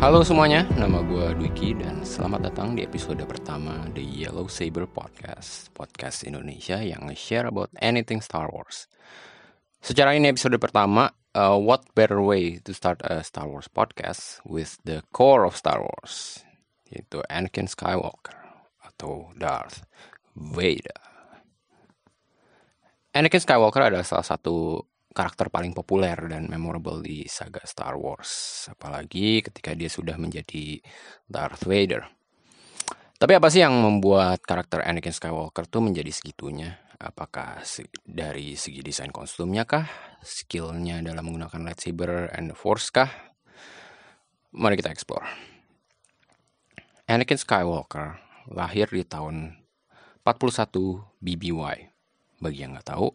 Halo semuanya, nama gue Dwiki dan selamat datang di episode pertama The Yellow Saber Podcast Podcast Indonesia yang share about anything Star Wars. Secara ini episode pertama, uh, what better way to start a Star Wars podcast with the core of Star Wars Yaitu Anakin Skywalker atau Darth Vader. Anakin Skywalker adalah salah satu karakter paling populer dan memorable di saga Star Wars. Apalagi ketika dia sudah menjadi Darth Vader. Tapi apa sih yang membuat karakter Anakin Skywalker tuh menjadi segitunya? Apakah dari segi desain kostumnya kah? Skillnya dalam menggunakan lightsaber and the force kah? Mari kita explore. Anakin Skywalker lahir di tahun 41 BBY. Bagi yang nggak tahu,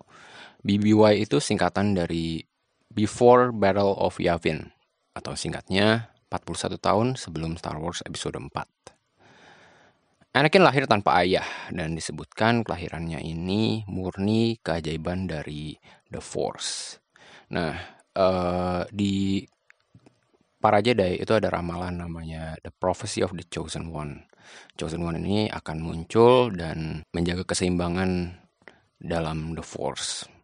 BBY itu singkatan dari Before Battle of Yavin atau singkatnya 41 tahun sebelum Star Wars Episode 4. Anakin lahir tanpa ayah dan disebutkan kelahirannya ini murni keajaiban dari The Force. Nah, uh, di para Jedi itu ada ramalan namanya The Prophecy of the Chosen One. Chosen One ini akan muncul dan menjaga keseimbangan dalam The Force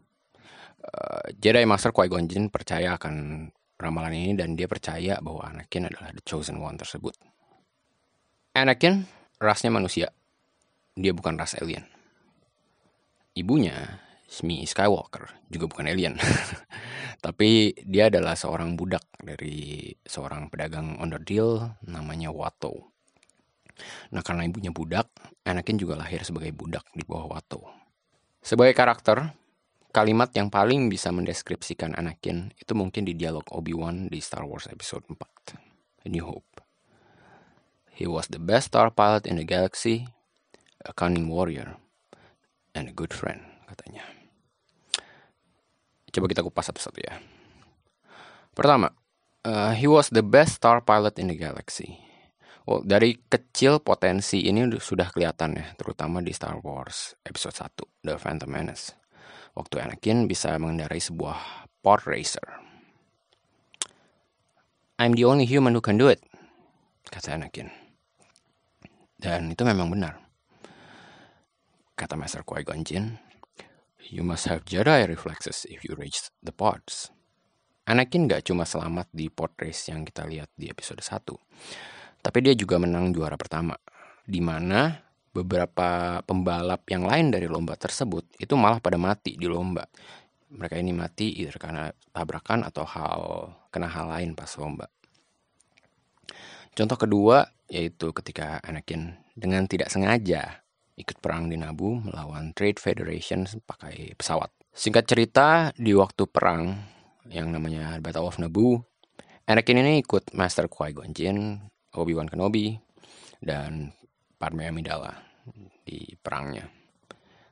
uh, Jedi Master Qui-Gon Jinn percaya akan ramalan ini dan dia percaya bahwa Anakin adalah the chosen one tersebut. Anakin rasnya manusia. Dia bukan ras alien. Ibunya, Shmi Skywalker, juga bukan alien. Tapi dia adalah seorang budak dari seorang pedagang onderdil namanya Watto. Nah karena ibunya budak, Anakin juga lahir sebagai budak di bawah Watto. Sebagai karakter, kalimat yang paling bisa mendeskripsikan Anakin itu mungkin di dialog Obi-Wan di Star Wars Episode 4, A New Hope. He was the best star pilot in the galaxy, a cunning warrior, and a good friend, katanya. Coba kita kupas satu-satu ya. Pertama, uh, he was the best star pilot in the galaxy. Well, dari kecil potensi ini sudah kelihatan ya, terutama di Star Wars Episode 1, The Phantom Menace waktu Anakin bisa mengendarai sebuah pod racer. I'm the only human who can do it, kata Anakin. Dan itu memang benar. Kata Master Qui-Gon Jinn, You must have Jedi reflexes if you reach the pods. Anakin gak cuma selamat di pod race yang kita lihat di episode 1, tapi dia juga menang juara pertama, di mana beberapa pembalap yang lain dari lomba tersebut itu malah pada mati di lomba. Mereka ini mati either karena tabrakan atau hal kena hal lain pas lomba. Contoh kedua yaitu ketika Anakin dengan tidak sengaja ikut perang di Naboo melawan Trade Federation pakai pesawat. Singkat cerita, di waktu perang yang namanya Battle of Naboo, Anakin ini ikut Master Qui-Gon Obi-Wan Kenobi, dan Padme Amidala di perangnya.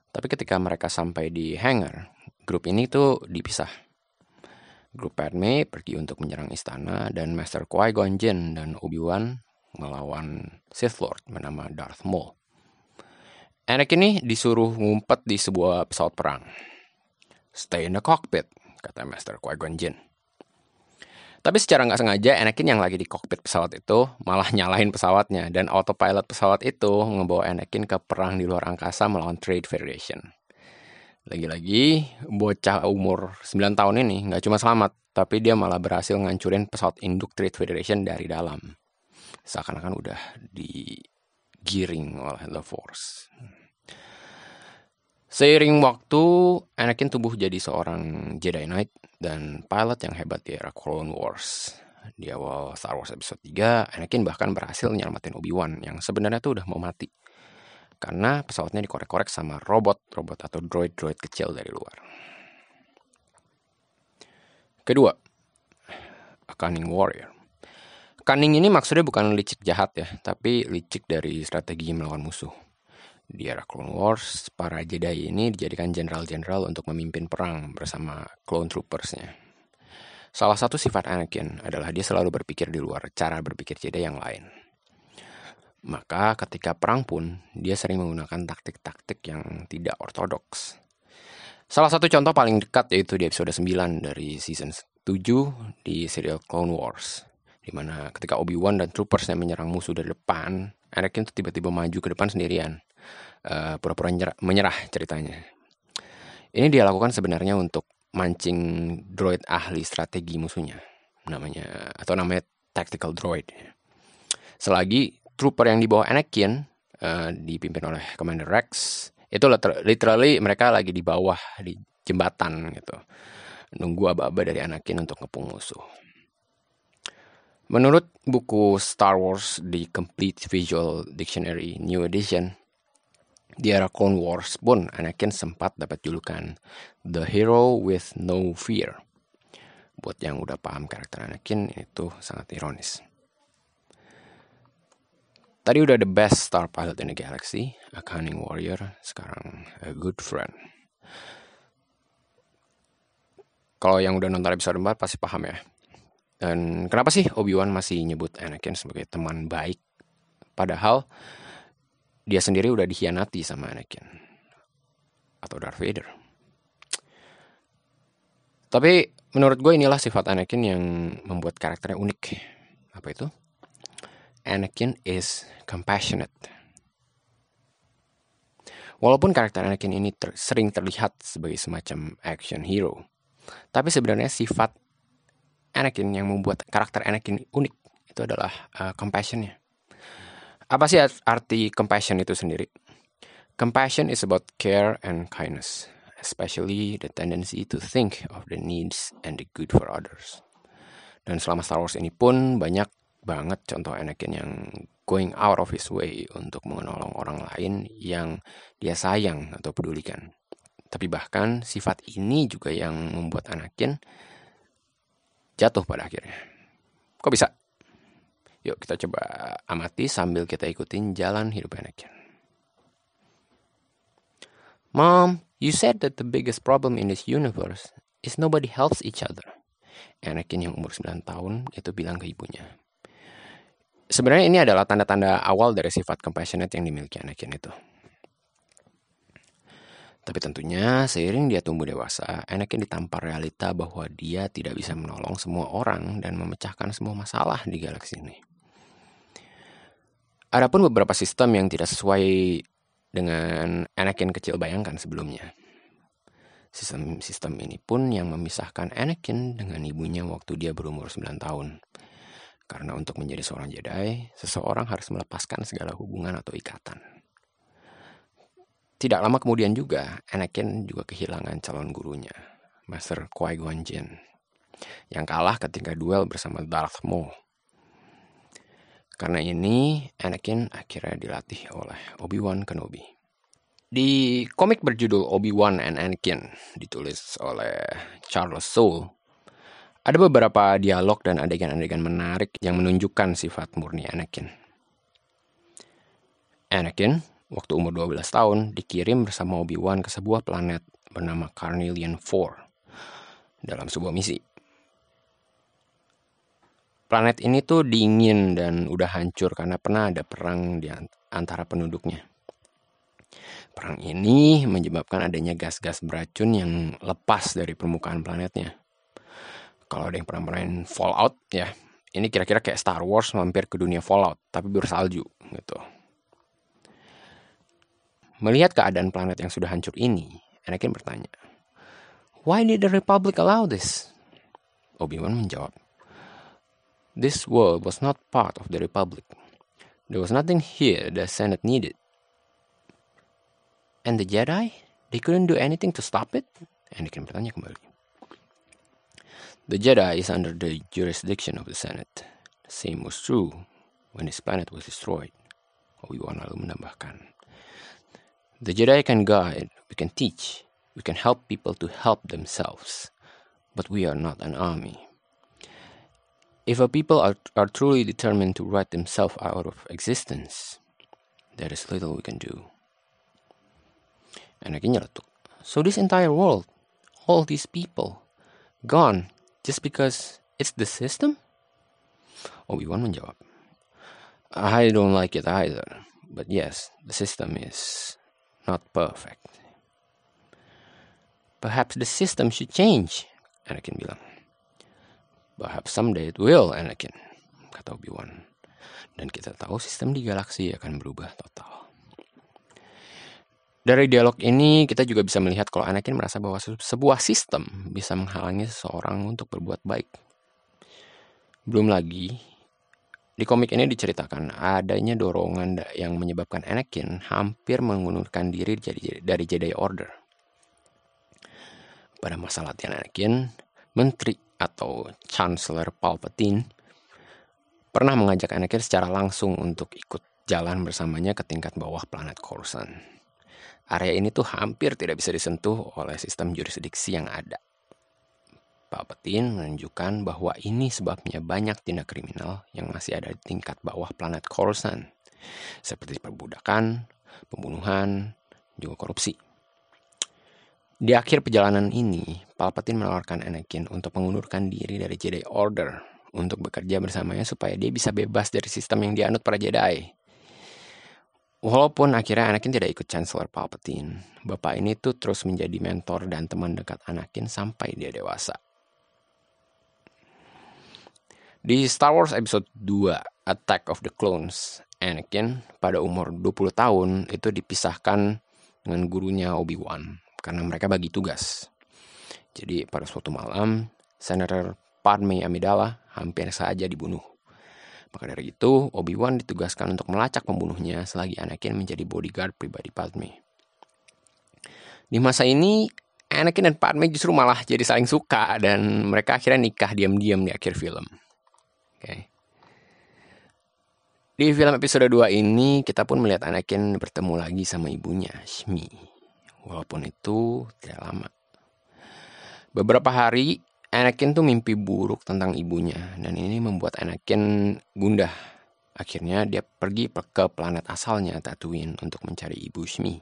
Tapi ketika mereka sampai di hangar, grup ini tuh dipisah. Grup Padme pergi untuk menyerang istana dan Master Qui-Gon Jinn dan Obi-Wan melawan Sith Lord bernama Darth Maul. Anakin ini disuruh ngumpet di sebuah pesawat perang. Stay in the cockpit, kata Master Qui-Gon Jinn. Tapi secara nggak sengaja Anakin yang lagi di kokpit pesawat itu malah nyalain pesawatnya dan autopilot pesawat itu ngebawa Anakin ke perang di luar angkasa melawan Trade Federation. Lagi-lagi bocah umur 9 tahun ini nggak cuma selamat, tapi dia malah berhasil ngancurin pesawat induk Trade Federation dari dalam. Seakan-akan udah digiring oleh The Force. Seiring waktu, Anakin tumbuh jadi seorang Jedi Knight dan pilot yang hebat di era Clone Wars. Di awal Star Wars Episode 3, Anakin bahkan berhasil nyelamatin Obi-Wan yang sebenarnya tuh udah mau mati. Karena pesawatnya dikorek-korek sama robot-robot atau droid-droid kecil dari luar. Kedua, A Cunning Warrior. Cunning ini maksudnya bukan licik jahat ya, tapi licik dari strategi melawan musuh. Di era Clone Wars, para Jedi ini dijadikan jenderal-jenderal untuk memimpin perang bersama Clone Troopersnya. Salah satu sifat Anakin adalah dia selalu berpikir di luar cara berpikir Jedi yang lain. Maka ketika perang pun, dia sering menggunakan taktik-taktik yang tidak ortodoks. Salah satu contoh paling dekat yaitu di episode 9 dari season 7 di serial Clone Wars, Di mana ketika Obi-Wan dan troopersnya menyerang musuh dari depan, Anakin tiba-tiba maju ke depan sendirian. Uh, pura-pura menyerah ceritanya. Ini dia lakukan sebenarnya untuk mancing droid ahli strategi musuhnya. Namanya atau namanya tactical droid. Selagi trooper yang dibawa Anakin uh, dipimpin oleh Commander Rex itu literally mereka lagi di bawah di jembatan gitu nunggu aba-aba dari Anakin untuk ngepung musuh. Menurut buku Star Wars The Complete Visual Dictionary New Edition, di era Clone Wars pun Anakin sempat dapat julukan The Hero with No Fear. Buat yang udah paham karakter Anakin, itu sangat ironis. Tadi udah the best star pilot in the galaxy, a cunning warrior, sekarang a good friend. Kalau yang udah nonton episode 4 pasti paham ya. Dan kenapa sih Obi-Wan masih nyebut Anakin sebagai teman baik? Padahal dia sendiri udah dikhianati sama Anakin. Atau Darth Vader. Tapi menurut gue inilah sifat Anakin yang membuat karakternya unik. Apa itu? Anakin is compassionate. Walaupun karakter Anakin ini ter sering terlihat sebagai semacam action hero, tapi sebenarnya sifat Anakin yang membuat karakter Anakin unik itu adalah uh, compassionnya. Apa sih arti compassion itu sendiri? Compassion is about care and kindness, especially the tendency to think of the needs and the good for others. Dan selama Star Wars ini pun banyak banget contoh Anakin yang going out of his way untuk menolong orang lain yang dia sayang atau pedulikan. Tapi bahkan sifat ini juga yang membuat Anakin jatuh pada akhirnya. Kok bisa? Yuk kita coba amati sambil kita ikutin jalan hidup Anakin. Mom, you said that the biggest problem in this universe is nobody helps each other. Anakin yang umur 9 tahun itu bilang ke ibunya. Sebenarnya ini adalah tanda-tanda awal dari sifat compassionate yang dimiliki Anakin itu. Tapi tentunya seiring dia tumbuh dewasa, Anakin ditampar realita bahwa dia tidak bisa menolong semua orang dan memecahkan semua masalah di galaksi ini. Adapun beberapa sistem yang tidak sesuai dengan Anakin kecil bayangkan sebelumnya. Sistem-sistem ini pun yang memisahkan Anakin dengan ibunya waktu dia berumur 9 tahun. Karena untuk menjadi seorang Jedi, seseorang harus melepaskan segala hubungan atau ikatan. Tidak lama kemudian juga, Anakin juga kehilangan calon gurunya, Master Qui-Gon Jinn, yang kalah ketika duel bersama Darth Maul. Karena ini, Anakin akhirnya dilatih oleh Obi-Wan Kenobi. Di komik berjudul Obi-Wan and Anakin, ditulis oleh Charles Soule, ada beberapa dialog dan adegan-adegan menarik yang menunjukkan sifat murni Anakin. Anakin waktu umur 12 tahun, dikirim bersama Obi-Wan ke sebuah planet bernama Carnelian 4 dalam sebuah misi. Planet ini tuh dingin dan udah hancur karena pernah ada perang di antara penduduknya. Perang ini menyebabkan adanya gas-gas beracun yang lepas dari permukaan planetnya. Kalau ada yang pernah main Fallout ya, ini kira-kira kayak Star Wars mampir ke dunia Fallout tapi bersalju gitu. Melihat keadaan planet yang sudah hancur ini, Anakin bertanya, Why did the Republic allow this? Obi-Wan menjawab, This world was not part of the Republic. There was nothing here the Senate needed. And the Jedi? They couldn't do anything to stop it? Anakin bertanya kembali. The Jedi is under the jurisdiction of the Senate. The same was true when this planet was destroyed. Obi-Wan lalu menambahkan, The Jedi can guide, we can teach, we can help people to help themselves, but we are not an army. If a people are, are truly determined to write themselves out of existence, there is little we can do. Anakin nyeletuk. So this entire world, all these people, gone just because it's the system? Obi-Wan menjawab. I don't like it either, but yes, the system is not perfect. Perhaps the system should change, Anakin bilang. Perhaps someday it will, Anakin. kata Obi-Wan. Dan kita tahu sistem di galaksi akan berubah total. Dari dialog ini kita juga bisa melihat kalau Anakin merasa bahwa sebuah sistem bisa menghalangi seseorang untuk berbuat baik. Belum lagi, di komik ini diceritakan adanya dorongan yang menyebabkan Anakin hampir mengundurkan diri dari Jedi Order. Pada masa latihan Anakin, menteri atau Chancellor Palpatine pernah mengajak Anakin secara langsung untuk ikut jalan bersamanya ke tingkat bawah planet Coruscant. Area ini tuh hampir tidak bisa disentuh oleh sistem jurisdiksi yang ada. Palpatine menunjukkan bahwa ini sebabnya banyak tindak kriminal yang masih ada di tingkat bawah planet Coruscant, seperti perbudakan, pembunuhan, juga korupsi. Di akhir perjalanan ini, Palpatine menawarkan Anakin untuk mengundurkan diri dari Jedi Order untuk bekerja bersamanya supaya dia bisa bebas dari sistem yang dianut para Jedi. Walaupun akhirnya Anakin tidak ikut Chancellor Palpatine, bapak ini tuh terus menjadi mentor dan teman dekat Anakin sampai dia dewasa. Di Star Wars Episode 2, Attack of the Clones, Anakin pada umur 20 tahun itu dipisahkan dengan gurunya Obi-Wan karena mereka bagi tugas. Jadi pada suatu malam, Senator Padme Amidala hampir saja dibunuh. Maka dari itu, Obi-Wan ditugaskan untuk melacak pembunuhnya selagi Anakin menjadi bodyguard pribadi Padme. Di masa ini, Anakin dan Padme justru malah jadi saling suka dan mereka akhirnya nikah diam-diam di akhir film. Oke. Okay. Di film episode 2 ini, kita pun melihat Anakin bertemu lagi sama ibunya, Shmi walaupun itu tidak lama. Beberapa hari, Anakin tuh mimpi buruk tentang ibunya, dan ini membuat Anakin gundah. Akhirnya dia pergi ke planet asalnya Tatooine untuk mencari ibu Shmi.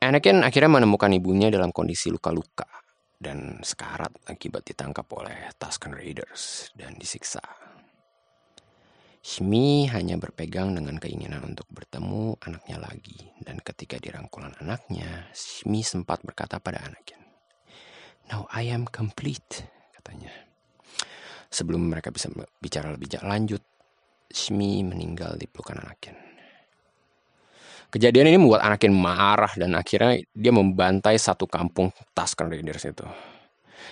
Anakin akhirnya menemukan ibunya dalam kondisi luka-luka dan sekarat akibat ditangkap oleh Tusken Raiders dan disiksa. Shmi hanya berpegang dengan keinginan untuk bertemu anaknya lagi. Dan ketika dirangkulan anaknya, Shmi sempat berkata pada Anakin, Now I am complete, katanya. Sebelum mereka bisa bicara lebih lanjut, Shmi meninggal di pelukan Anakin. Kejadian ini membuat Anakin marah dan akhirnya dia membantai satu kampung Tusken Raiders itu.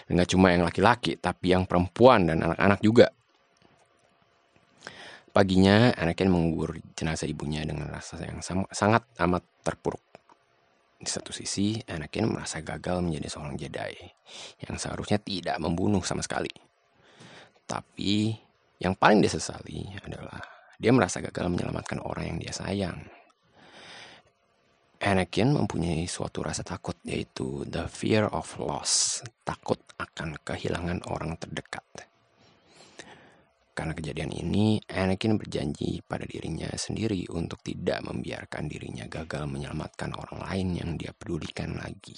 Enggak cuma yang laki-laki, tapi yang perempuan dan anak-anak juga. Paginya, Anakin mengubur jenazah ibunya dengan rasa yang sangat amat terpuruk. Di satu sisi, Anakin merasa gagal menjadi seorang Jedi yang seharusnya tidak membunuh sama sekali. Tapi yang paling disesali adalah dia merasa gagal menyelamatkan orang yang dia sayang. Anakin mempunyai suatu rasa takut yaitu the fear of loss, takut akan kehilangan orang terdekat. Karena kejadian ini, Anakin berjanji pada dirinya sendiri untuk tidak membiarkan dirinya gagal menyelamatkan orang lain yang dia pedulikan lagi.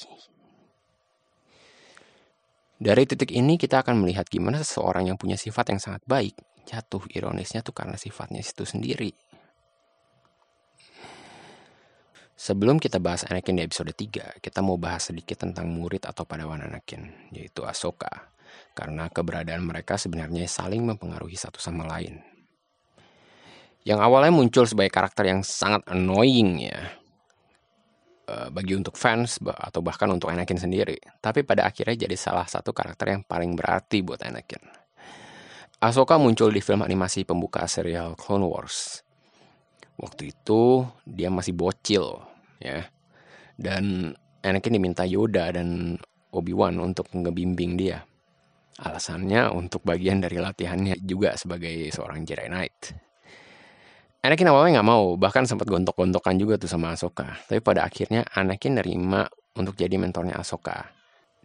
Dari titik ini kita akan melihat gimana seseorang yang punya sifat yang sangat baik jatuh ironisnya tuh karena sifatnya itu sendiri. Sebelum kita bahas Anakin di episode 3, kita mau bahas sedikit tentang murid atau padawan Anakin, yaitu Ahsoka karena keberadaan mereka sebenarnya saling mempengaruhi satu sama lain. Yang awalnya muncul sebagai karakter yang sangat annoying ya, eh, bagi untuk fans atau bahkan untuk Anakin sendiri. Tapi pada akhirnya jadi salah satu karakter yang paling berarti buat Anakin. Ahsoka muncul di film animasi pembuka serial Clone Wars. Waktu itu dia masih bocil ya. Dan Anakin diminta Yoda dan Obi-Wan untuk ngebimbing dia. Alasannya untuk bagian dari latihannya juga sebagai seorang Jedi Knight. Anakin awalnya nggak mau, bahkan sempat gontok-gontokan juga tuh sama Ahsoka. Tapi pada akhirnya Anakin nerima untuk jadi mentornya Ahsoka.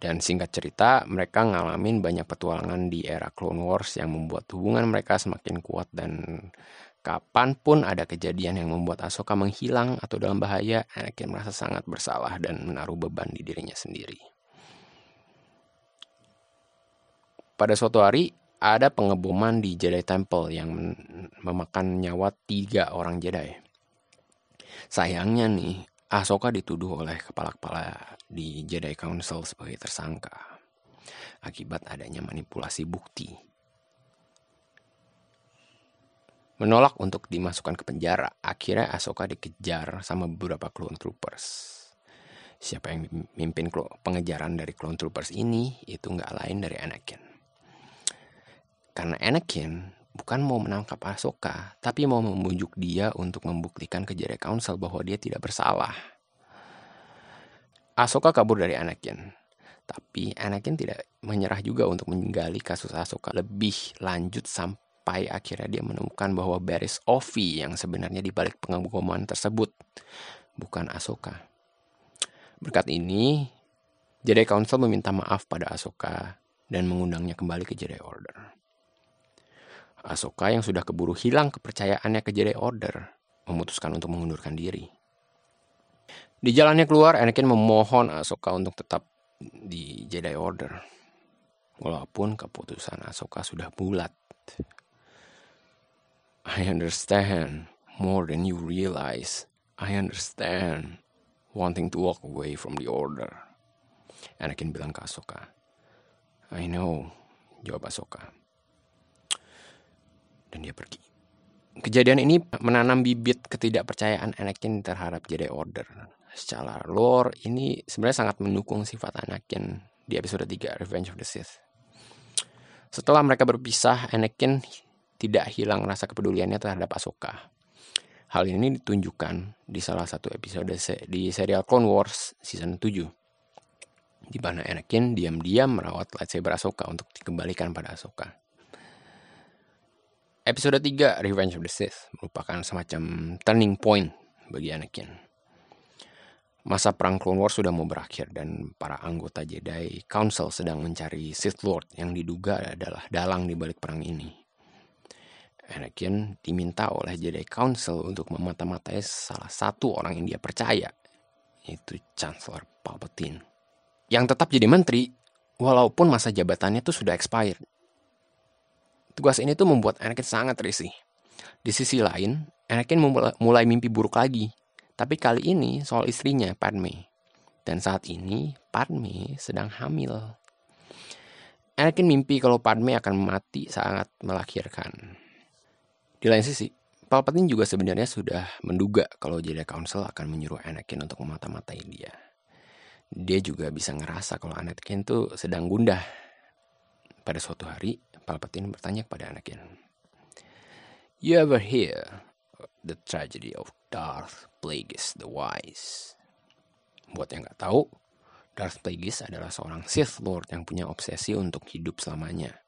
Dan singkat cerita, mereka ngalamin banyak petualangan di era Clone Wars yang membuat hubungan mereka semakin kuat dan kapan pun ada kejadian yang membuat Ahsoka menghilang atau dalam bahaya, Anakin merasa sangat bersalah dan menaruh beban di dirinya sendiri. Pada suatu hari, ada pengeboman di Jedi Temple yang memakan nyawa tiga orang Jedi. Sayangnya nih, Ahsoka dituduh oleh kepala-kepala di Jedi Council sebagai tersangka akibat adanya manipulasi bukti. menolak untuk dimasukkan ke penjara. Akhirnya Ahsoka dikejar sama beberapa clone troopers. Siapa yang mimpin pengejaran dari clone troopers ini itu nggak lain dari Anakin. Karena Anakin bukan mau menangkap Ahsoka, tapi mau membujuk dia untuk membuktikan ke Jedi Council bahwa dia tidak bersalah. Ahsoka kabur dari Anakin. Tapi Anakin tidak menyerah juga untuk menggali kasus Ahsoka lebih lanjut sampai akhirnya dia menemukan bahwa Barris Ovi yang sebenarnya dibalik pengaguman tersebut bukan Ahsoka. Berkat ini, Jedi Council meminta maaf pada Ahsoka dan mengundangnya kembali ke Jedi Order. Ahsoka yang sudah keburu hilang kepercayaannya ke Jedi Order memutuskan untuk mengundurkan diri. Di jalannya keluar, Anakin memohon Ahsoka untuk tetap di Jedi Order. Walaupun keputusan Ahsoka sudah bulat. I understand more than you realize. I understand wanting to walk away from the order. Anakin bilang ke Ahsoka. I know, jawab Ahsoka. Dan dia pergi. Kejadian ini menanam bibit ketidakpercayaan Anakin terhadap Jedi Order. Secara lore, ini sebenarnya sangat mendukung sifat Anakin di episode 3, Revenge of the Sith. Setelah mereka berpisah, Anakin tidak hilang rasa kepeduliannya terhadap Ahsoka. Hal ini ditunjukkan di salah satu episode se di serial Clone Wars season 7 di mana Anakin diam-diam merawat lightsaber Ahsoka untuk dikembalikan pada Ahsoka. Episode 3 Revenge of the Sith merupakan semacam turning point bagi Anakin. Masa perang Clone Wars sudah mau berakhir dan para anggota Jedi Council sedang mencari Sith Lord yang diduga adalah dalang di balik perang ini. Anakin diminta oleh Jedi Council untuk memata-matai salah satu orang yang dia percaya, yaitu Chancellor Palpatine. Yang tetap jadi menteri, walaupun masa jabatannya itu sudah expired. Tugas ini tuh membuat Anakin sangat risih. Di sisi lain, Anakin mulai mimpi buruk lagi. Tapi kali ini soal istrinya, Padme. Dan saat ini, Padme sedang hamil. Anakin mimpi kalau Padme akan mati saat melahirkan. Di lain sisi, Palpatine juga sebenarnya sudah menduga kalau Jedi Council akan menyuruh Anakin untuk memata-matai dia. Dia juga bisa ngerasa kalau Anakin itu sedang gundah. Pada suatu hari, Palpatine bertanya kepada Anakin, You ever hear the tragedy of Darth Plagueis the Wise? Buat yang gak tahu, Darth Plagueis adalah seorang Sith Lord yang punya obsesi untuk hidup selamanya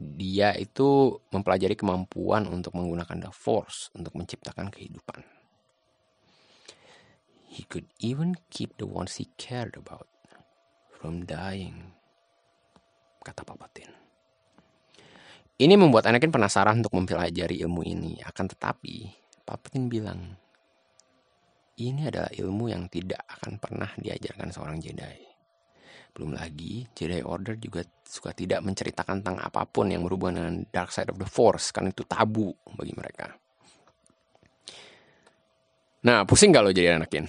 dia itu mempelajari kemampuan untuk menggunakan the force untuk menciptakan kehidupan. He could even keep the ones he cared about from dying, kata Palpatine. Ini membuat Anakin penasaran untuk mempelajari ilmu ini. Akan tetapi, Palpatine bilang, ini adalah ilmu yang tidak akan pernah diajarkan seorang Jedi. Belum lagi, Jedi Order juga suka tidak menceritakan tentang apa pun yang berhubungan dengan Dark Side of the Force, karena itu tabu bagi mereka. Nah, pusing gak lo jadi anakin?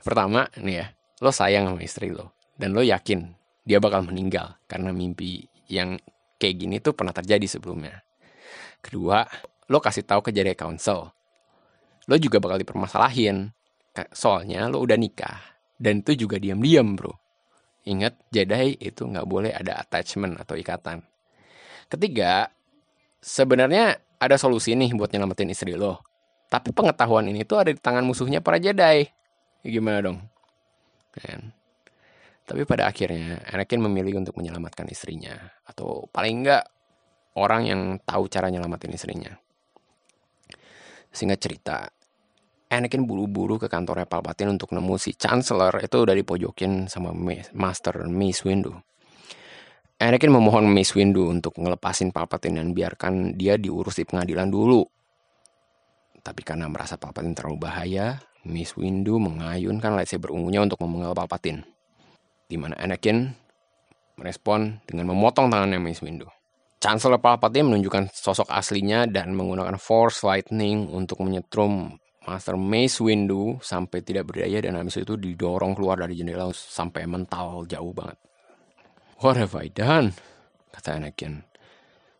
Pertama, nih ya, lo sayang sama istri lo. Dan lo yakin dia bakal meninggal karena mimpi yang kayak gini tuh pernah terjadi sebelumnya. Kedua, lo kasih tahu ke Jedi Council. Lo juga bakal dipermasalahin. Soalnya lo udah nikah. Dan itu juga diam-diam bro. Ingat, Jedi itu nggak boleh ada attachment atau ikatan. Ketiga, sebenarnya ada solusi nih buat nyelamatin istri lo. Tapi pengetahuan ini tuh ada di tangan musuhnya para Jedi. Gimana dong? Kan? Tapi pada akhirnya Anakin memilih untuk menyelamatkan istrinya. Atau paling enggak orang yang tahu cara nyelamatin istrinya. Singkat cerita, Anakin buru-buru ke kantornya Palpatine untuk nemu si Chancellor itu udah dipojokin sama Master Mace Windu. Anakin memohon Mace Windu untuk ngelepasin Palpatine dan biarkan dia diurus di pengadilan dulu. Tapi karena merasa Palpatine terlalu bahaya, Mace Windu mengayunkan lightsaber ungunya untuk memenggal Palpatine. Di mana Anakin merespon dengan memotong tangannya Mace Windu. Chancellor Palpatine menunjukkan sosok aslinya dan menggunakan Force Lightning untuk menyetrum Master Mace Windu sampai tidak berdaya dan habis itu didorong keluar dari jendela sampai mental jauh banget. What have I done? Kata Anakin.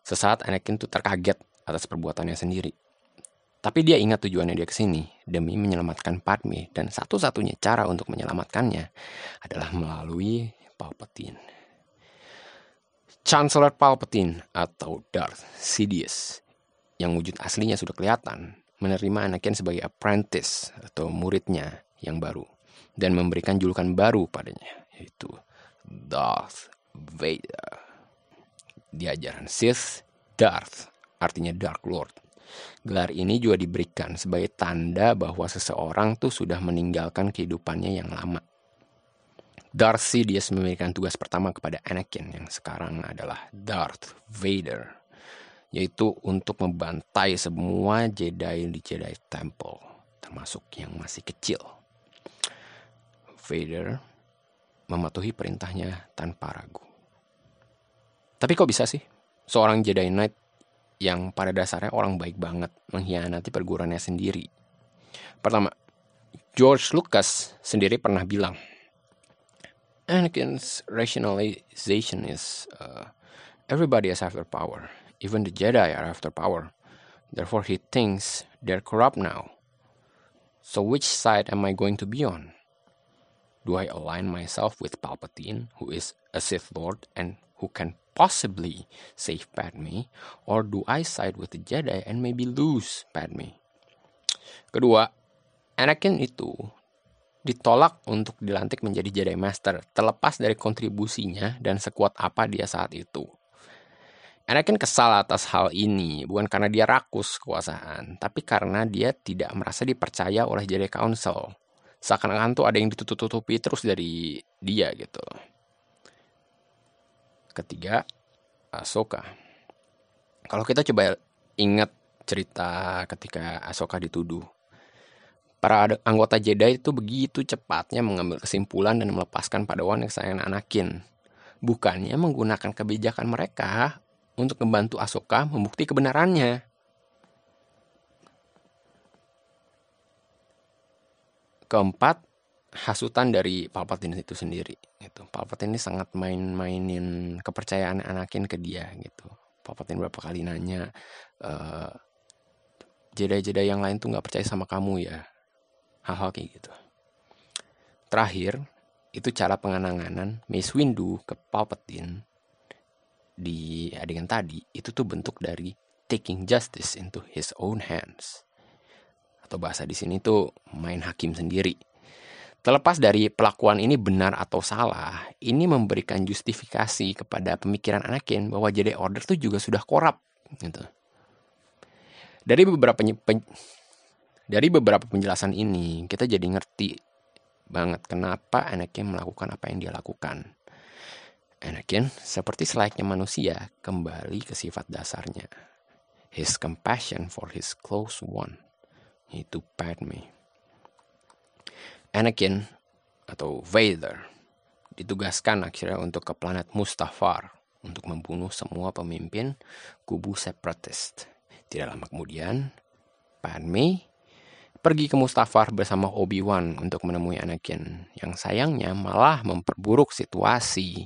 Sesaat Anakin tuh terkaget atas perbuatannya sendiri. Tapi dia ingat tujuannya dia ke sini demi menyelamatkan Padme dan satu-satunya cara untuk menyelamatkannya adalah melalui Palpatine. Chancellor Palpatine atau Darth Sidious yang wujud aslinya sudah kelihatan menerima Anakin sebagai apprentice atau muridnya yang baru dan memberikan julukan baru padanya yaitu Darth Vader. Di ajaran Sith, Darth artinya Dark Lord Gelar ini juga diberikan sebagai tanda bahwa seseorang tuh sudah meninggalkan kehidupannya yang lama. Darcy dia memberikan tugas pertama kepada Anakin yang sekarang adalah Darth Vader, yaitu untuk membantai semua Jedi di Jedi Temple, termasuk yang masih kecil. Vader mematuhi perintahnya tanpa ragu. Tapi kok bisa sih seorang Jedi Knight yang pada dasarnya orang baik banget mengkhianati perguruannya sendiri. Pertama, George Lucas sendiri pernah bilang, Anakin's rationalization is uh, everybody is after power, even the Jedi are after power. Therefore, he thinks they're corrupt now. So, which side am I going to be on? Do I align myself with Palpatine, who is a Sith Lord and who can possibly save Padme, or do I side with the Jedi and maybe lose Padme? Kedua, Anakin itu ditolak untuk dilantik menjadi Jedi Master, terlepas dari kontribusinya dan sekuat apa dia saat itu. Anakin kesal atas hal ini, bukan karena dia rakus kekuasaan, tapi karena dia tidak merasa dipercaya oleh Jedi Council. Seakan-akan tuh ada yang ditutup-tutupi terus dari dia gitu. Ketiga, Ahsoka. Kalau kita coba ingat cerita ketika Ahsoka dituduh, para anggota Jedi itu begitu cepatnya mengambil kesimpulan dan melepaskan Padawan yang sayang Anakin. Bukannya menggunakan kebijakan mereka untuk membantu Ahsoka membukti kebenarannya. Keempat, hasutan dari Palpatine itu sendiri gitu. Palpatine ini sangat main-mainin kepercayaan Anakin ke dia gitu. Palpatine berapa kali nanya uh, Jedi-Jedi yang lain tuh nggak percaya sama kamu ya. Hal-hal kayak gitu. Terakhir, itu cara pengananganan Mace Windu ke Palpatine di adegan tadi itu tuh bentuk dari taking justice into his own hands. Atau bahasa di sini tuh main hakim sendiri Terlepas dari pelakuan ini benar atau salah, ini memberikan justifikasi kepada pemikiran Anakin bahwa Jedi Order itu juga sudah korup. Gitu. Dari beberapa dari beberapa penjelasan ini, kita jadi ngerti banget kenapa Anakin melakukan apa yang dia lakukan. Anakin, seperti selayaknya manusia, kembali ke sifat dasarnya. His compassion for his close one, yaitu Padme. Anakin atau Vader ditugaskan akhirnya untuk ke planet Mustafar untuk membunuh semua pemimpin kubu separatist. Tidak lama kemudian, Padme pergi ke Mustafar bersama Obi-Wan untuk menemui Anakin yang sayangnya malah memperburuk situasi.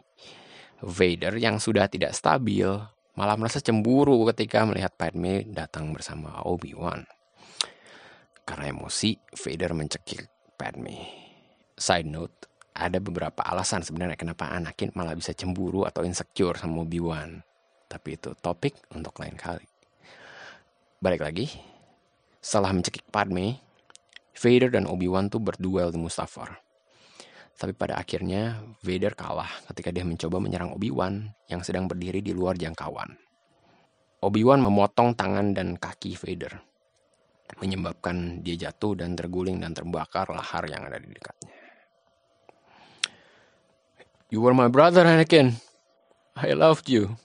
Vader yang sudah tidak stabil malah merasa cemburu ketika melihat Padme datang bersama Obi-Wan. Karena emosi, Vader mencekik Padme. Side note, ada beberapa alasan sebenarnya kenapa Anakin malah bisa cemburu atau insecure sama Obi-Wan. Tapi itu topik untuk lain kali. Balik lagi, setelah mencekik Padme, Vader dan Obi-Wan tuh berduel di Mustafar. Tapi pada akhirnya Vader kalah ketika dia mencoba menyerang Obi-Wan yang sedang berdiri di luar jangkauan. Obi-Wan memotong tangan dan kaki Vader menyebabkan dia jatuh dan terguling dan terbakar lahar yang ada di dekatnya. You were my brother, Anakin. I loved you.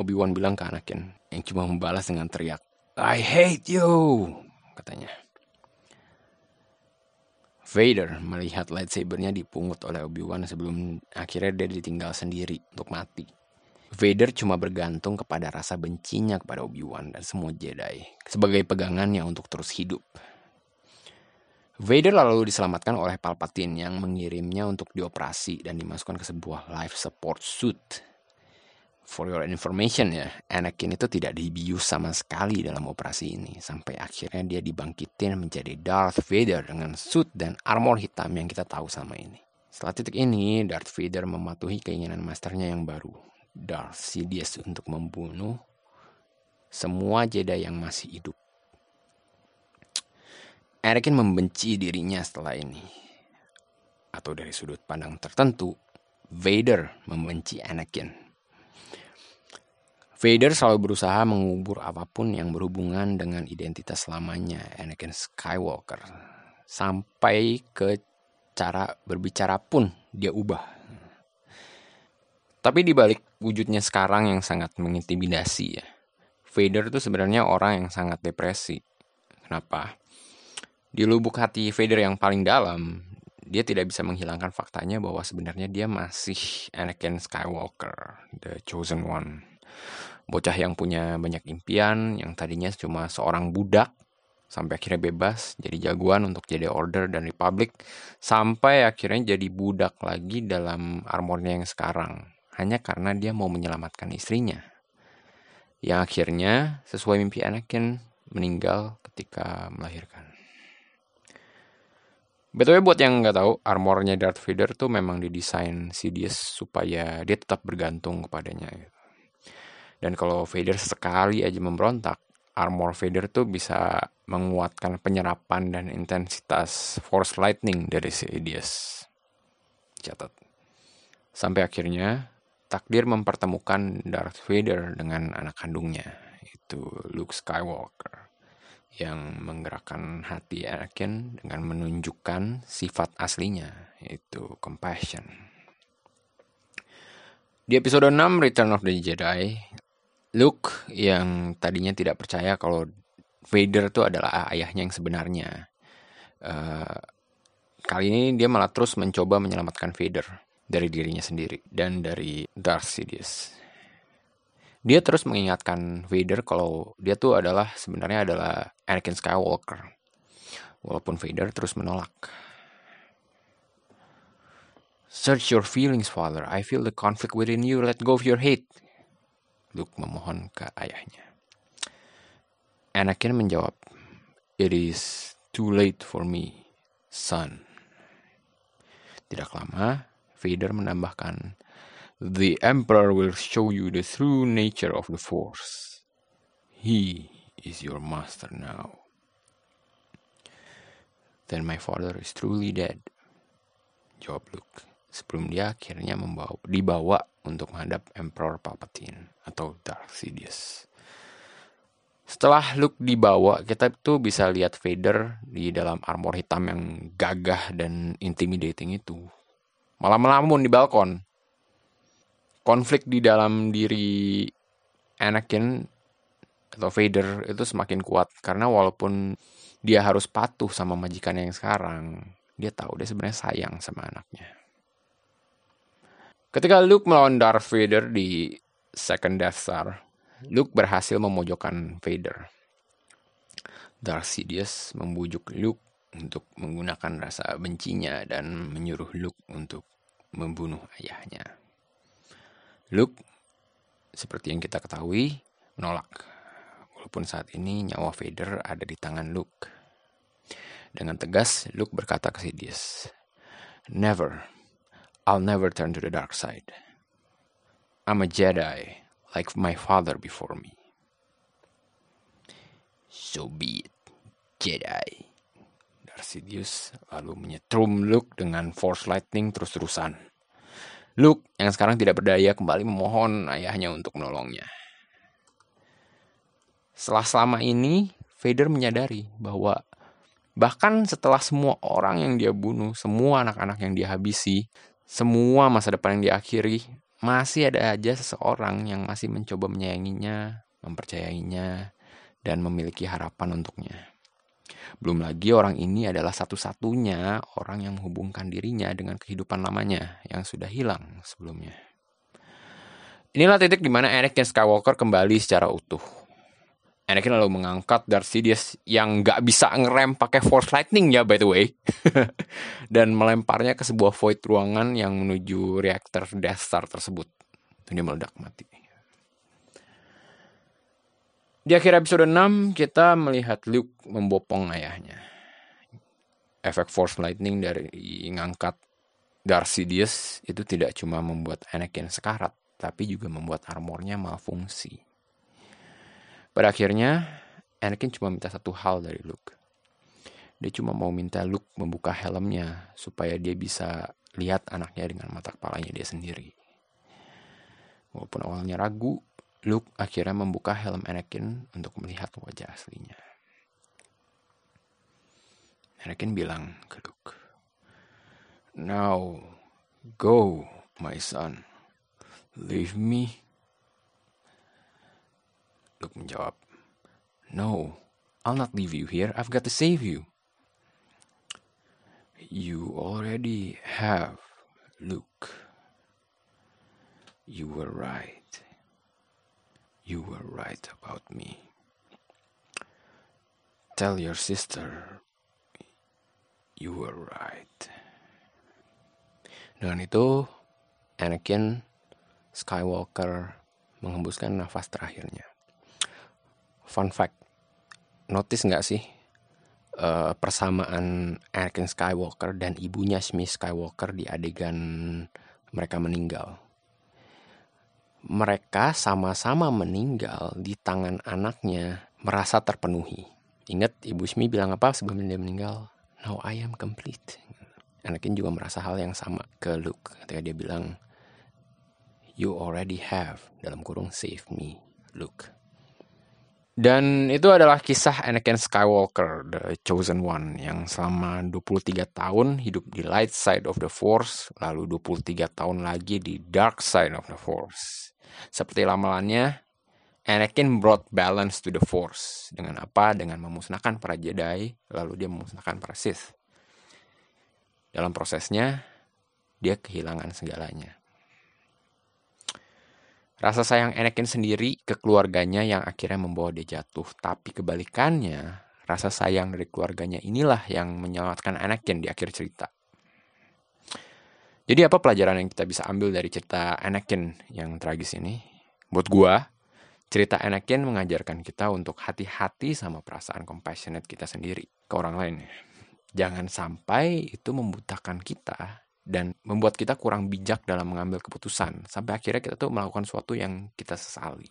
Obi-Wan bilang ke Anakin, yang cuma membalas dengan teriak, I hate you, katanya. Vader melihat lightsabernya dipungut oleh Obi-Wan sebelum akhirnya dia ditinggal sendiri untuk mati. Vader cuma bergantung kepada rasa bencinya kepada Obi-Wan dan semua Jedi sebagai pegangannya untuk terus hidup. Vader lalu diselamatkan oleh Palpatine yang mengirimnya untuk dioperasi dan dimasukkan ke sebuah life support suit. For your information ya, Anakin itu tidak dibius sama sekali dalam operasi ini. Sampai akhirnya dia dibangkitin menjadi Darth Vader dengan suit dan armor hitam yang kita tahu sama ini. Setelah titik ini, Darth Vader mematuhi keinginan masternya yang baru, Darth Sidious untuk membunuh semua Jedi yang masih hidup. Anakin membenci dirinya setelah ini. Atau dari sudut pandang tertentu, Vader membenci Anakin Vader selalu berusaha mengubur apa pun yang berhubungan dengan identitas lamanya Anakin Skywalker. Sampai ke cara berbicara pun dia ubah. Tapi di balik wujudnya sekarang yang sangat mengintimidasi ya. Vader itu sebenarnya orang yang sangat depresi. Kenapa? Di lubuk hati Vader yang paling dalam, dia tidak bisa menghilangkan faktanya bahwa sebenarnya dia masih Anakin Skywalker, the chosen one bocah yang punya banyak impian, yang tadinya cuma seorang budak, sampai akhirnya bebas, jadi jagoan untuk jadi Order dan Republic, sampai akhirnya jadi budak lagi dalam armornya yang sekarang, hanya karena dia mau menyelamatkan istrinya. Yang akhirnya, sesuai mimpi Anakin, meninggal ketika melahirkan. Betul buat yang nggak tahu, armornya Darth Vader tuh memang didesain Sidious supaya dia tetap bergantung kepadanya. Gitu. Dan kalau Vader sekali aja memberontak, armor Vader tuh bisa menguatkan penyerapan dan intensitas Force Lightning dari Sidious. Catat. Sampai akhirnya takdir mempertemukan Darth Vader dengan anak kandungnya, itu Luke Skywalker yang menggerakkan hati Anakin dengan menunjukkan sifat aslinya, yaitu compassion. Di episode 6 Return of the Jedi, Luke yang tadinya tidak percaya kalau Vader itu adalah ayahnya yang sebenarnya. Uh, kali ini dia malah terus mencoba menyelamatkan Vader dari dirinya sendiri dan dari Darth Sidious. Dia terus mengingatkan Vader kalau dia tuh adalah sebenarnya adalah Anakin Skywalker. Walaupun Vader terus menolak. Search your feelings, father. I feel the conflict within you. Let go of your hate. Luke memohon ke ayahnya. Anakin menjawab, It is too late for me, son. Tidak lama, Vader menambahkan, The Emperor will show you the true nature of the Force. He is your master now. Then my father is truly dead. Jawab Luke. Sebelum dia akhirnya membawa, dibawa untuk menghadap Emperor Palpatine atau Darth Sidious. Setelah Luke dibawa, kita tuh bisa lihat Vader di dalam armor hitam yang gagah dan intimidating itu. Malah melamun di balkon. Konflik di dalam diri Anakin atau Vader itu semakin kuat karena walaupun dia harus patuh sama majikan yang sekarang, dia tahu dia sebenarnya sayang sama anaknya. Ketika Luke melawan Darth Vader di Second Death Star, Luke berhasil memojokkan Vader. Darth Sidious membujuk Luke untuk menggunakan rasa bencinya dan menyuruh Luke untuk membunuh ayahnya. Luke, seperti yang kita ketahui, menolak. Walaupun saat ini nyawa Vader ada di tangan Luke. Dengan tegas, Luke berkata ke Sidious, Never I'll never turn to the dark side. I'm a Jedi, like my father before me. So be it, Jedi. Sidious lalu menyetrum Luke dengan Force Lightning terus-terusan. Luke yang sekarang tidak berdaya kembali memohon ayahnya untuk menolongnya. Setelah selama ini, Vader menyadari bahwa bahkan setelah semua orang yang dia bunuh, semua anak-anak yang dia habisi, semua masa depan yang diakhiri, masih ada aja seseorang yang masih mencoba menyayanginya, mempercayainya, dan memiliki harapan untuknya. Belum lagi orang ini adalah satu-satunya orang yang menghubungkan dirinya dengan kehidupan lamanya yang sudah hilang sebelumnya. Inilah titik di mana Anakin Skywalker kembali secara utuh Anakin lalu mengangkat Darth Sidious yang gak bisa ngerem pakai Force Lightning ya by the way. dan melemparnya ke sebuah void ruangan yang menuju reaktor Death Star tersebut. Dan dia meledak mati. Di akhir episode 6, kita melihat Luke membopong ayahnya. Efek Force Lightning dari ngangkat Darth Sidious itu tidak cuma membuat Anakin sekarat, tapi juga membuat armornya malfungsi. Pada akhirnya, Anakin cuma minta satu hal dari Luke. Dia cuma mau minta Luke membuka helmnya supaya dia bisa lihat anaknya dengan mata kepalanya dia sendiri. Walaupun awalnya ragu, Luke akhirnya membuka helm Anakin untuk melihat wajah aslinya. Anakin bilang ke Luke, Now, go, my son. Leave me. Luke menjawab, No, I'll not leave you here. I've got to save you. You already have, Luke. You were right. You were right about me. Tell your sister you were right. Dengan itu, Anakin Skywalker menghembuskan nafas terakhirnya. Fun fact, notice nggak sih uh, persamaan Anakin Skywalker dan ibunya Shmi Skywalker di adegan mereka meninggal? Mereka sama-sama meninggal di tangan anaknya merasa terpenuhi. Ingat Ibu Shmi bilang apa sebelum dia meninggal? Now I am complete. Anakin juga merasa hal yang sama ke Luke ketika dia bilang, You already have, dalam kurung save me, Luke. Dan itu adalah kisah Anakin Skywalker, The Chosen One, yang selama 23 tahun hidup di light side of the Force, lalu 23 tahun lagi di dark side of the Force. Seperti lamalannya, Anakin brought balance to the Force. Dengan apa? Dengan memusnahkan para Jedi, lalu dia memusnahkan para Sith. Dalam prosesnya, dia kehilangan segalanya. Rasa sayang Anakin sendiri ke keluarganya yang akhirnya membawa dia jatuh. Tapi kebalikannya, rasa sayang dari keluarganya inilah yang menyelamatkan Anakin di akhir cerita. Jadi apa pelajaran yang kita bisa ambil dari cerita Anakin yang tragis ini? Buat gua, cerita Anakin mengajarkan kita untuk hati-hati sama perasaan compassionate kita sendiri ke orang lain. Jangan sampai itu membutakan kita dan membuat kita kurang bijak dalam mengambil keputusan sampai akhirnya kita tuh melakukan sesuatu yang kita sesali.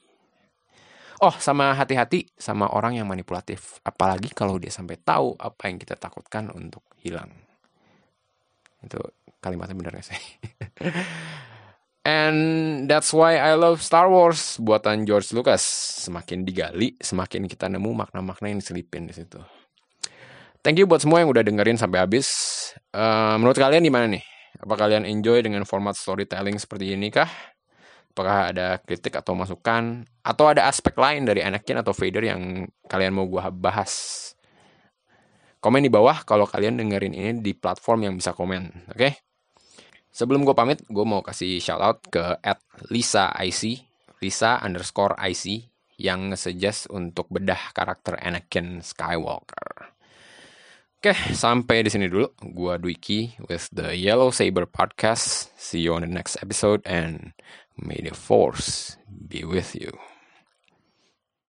Oh, sama hati-hati sama orang yang manipulatif, apalagi kalau dia sampai tahu apa yang kita takutkan untuk hilang. Itu kalimatnya benar gak sih? And that's why I love Star Wars buatan George Lucas. Semakin digali, semakin kita nemu makna-makna yang diselipin di situ. Thank you buat semua yang udah dengerin sampai habis. Uh, menurut kalian gimana nih? Apa kalian enjoy dengan format storytelling seperti ini kah? Apakah ada kritik atau masukan? Atau ada aspek lain dari Anakin atau Vader yang kalian mau gue bahas? Komen di bawah kalau kalian dengerin ini di platform yang bisa komen, oke? Okay? Sebelum gue pamit, gue mau kasih shout out ke at Lisa IC, Lisa underscore IC, yang nge-suggest untuk bedah karakter Anakin Skywalker. Oke, sampai di sini dulu. Gua Dwiki with the Yellow Saber Podcast. See you on the next episode and may the force be with you.